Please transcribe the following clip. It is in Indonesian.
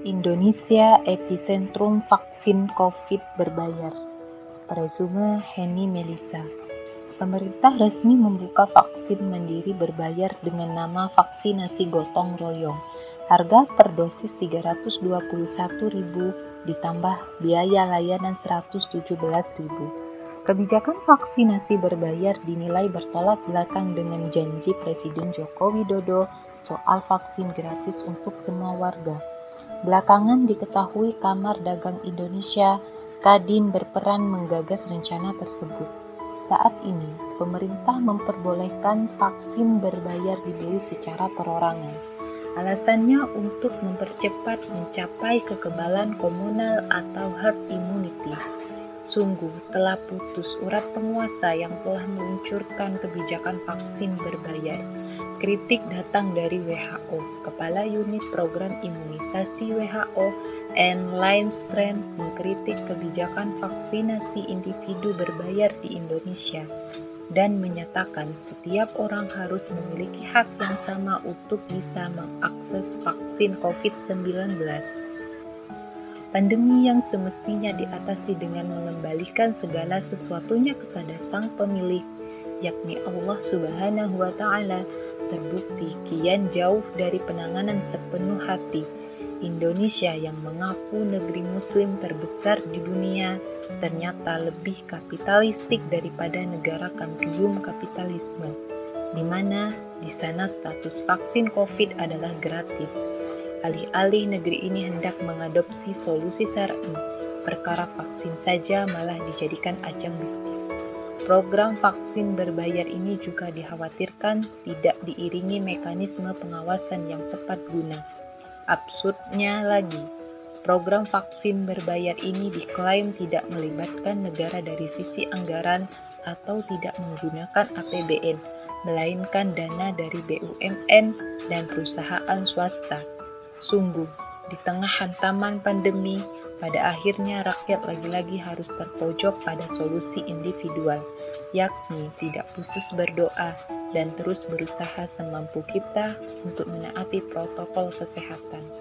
Indonesia epicentrum vaksin COVID berbayar. Presume Henny Melissa. Pemerintah resmi membuka vaksin mandiri berbayar dengan nama vaksinasi gotong royong. Harga per dosis 321.000 ditambah biaya layanan 117.000. Kebijakan vaksinasi berbayar dinilai bertolak belakang dengan janji Presiden Joko Widodo soal vaksin gratis untuk semua warga. Belakangan diketahui Kamar Dagang Indonesia Kadin berperan menggagas rencana tersebut. Saat ini, pemerintah memperbolehkan vaksin berbayar dibeli secara perorangan. Alasannya untuk mempercepat mencapai kekebalan komunal atau herd immunity. Sungguh telah putus urat penguasa yang telah meluncurkan kebijakan vaksin berbayar Kritik datang dari WHO. Kepala Unit Program Imunisasi WHO, Anne Lindstrand, mengkritik kebijakan vaksinasi individu berbayar di Indonesia dan menyatakan setiap orang harus memiliki hak yang sama untuk bisa mengakses vaksin COVID-19. Pandemi yang semestinya diatasi dengan mengembalikan segala sesuatunya kepada Sang Pemilik, yakni Allah Subhanahu wa Ta'ala, terbukti kian jauh dari penanganan sepenuh hati. Indonesia yang mengaku negeri muslim terbesar di dunia ternyata lebih kapitalistik daripada negara kampium kapitalisme, di mana di sana status vaksin COVID adalah gratis. Alih-alih negeri ini hendak mengadopsi solusi syar'i, perkara vaksin saja malah dijadikan ajang bisnis. Program vaksin berbayar ini juga dikhawatirkan tidak diiringi mekanisme pengawasan yang tepat guna. Absurdnya lagi, program vaksin berbayar ini diklaim tidak melibatkan negara dari sisi anggaran atau tidak menggunakan APBN, melainkan dana dari BUMN dan perusahaan swasta. Sungguh, di tengah hantaman pandemi, pada akhirnya rakyat lagi-lagi harus terpojok pada solusi individual, yakni tidak putus berdoa dan terus berusaha semampu kita untuk menaati protokol kesehatan.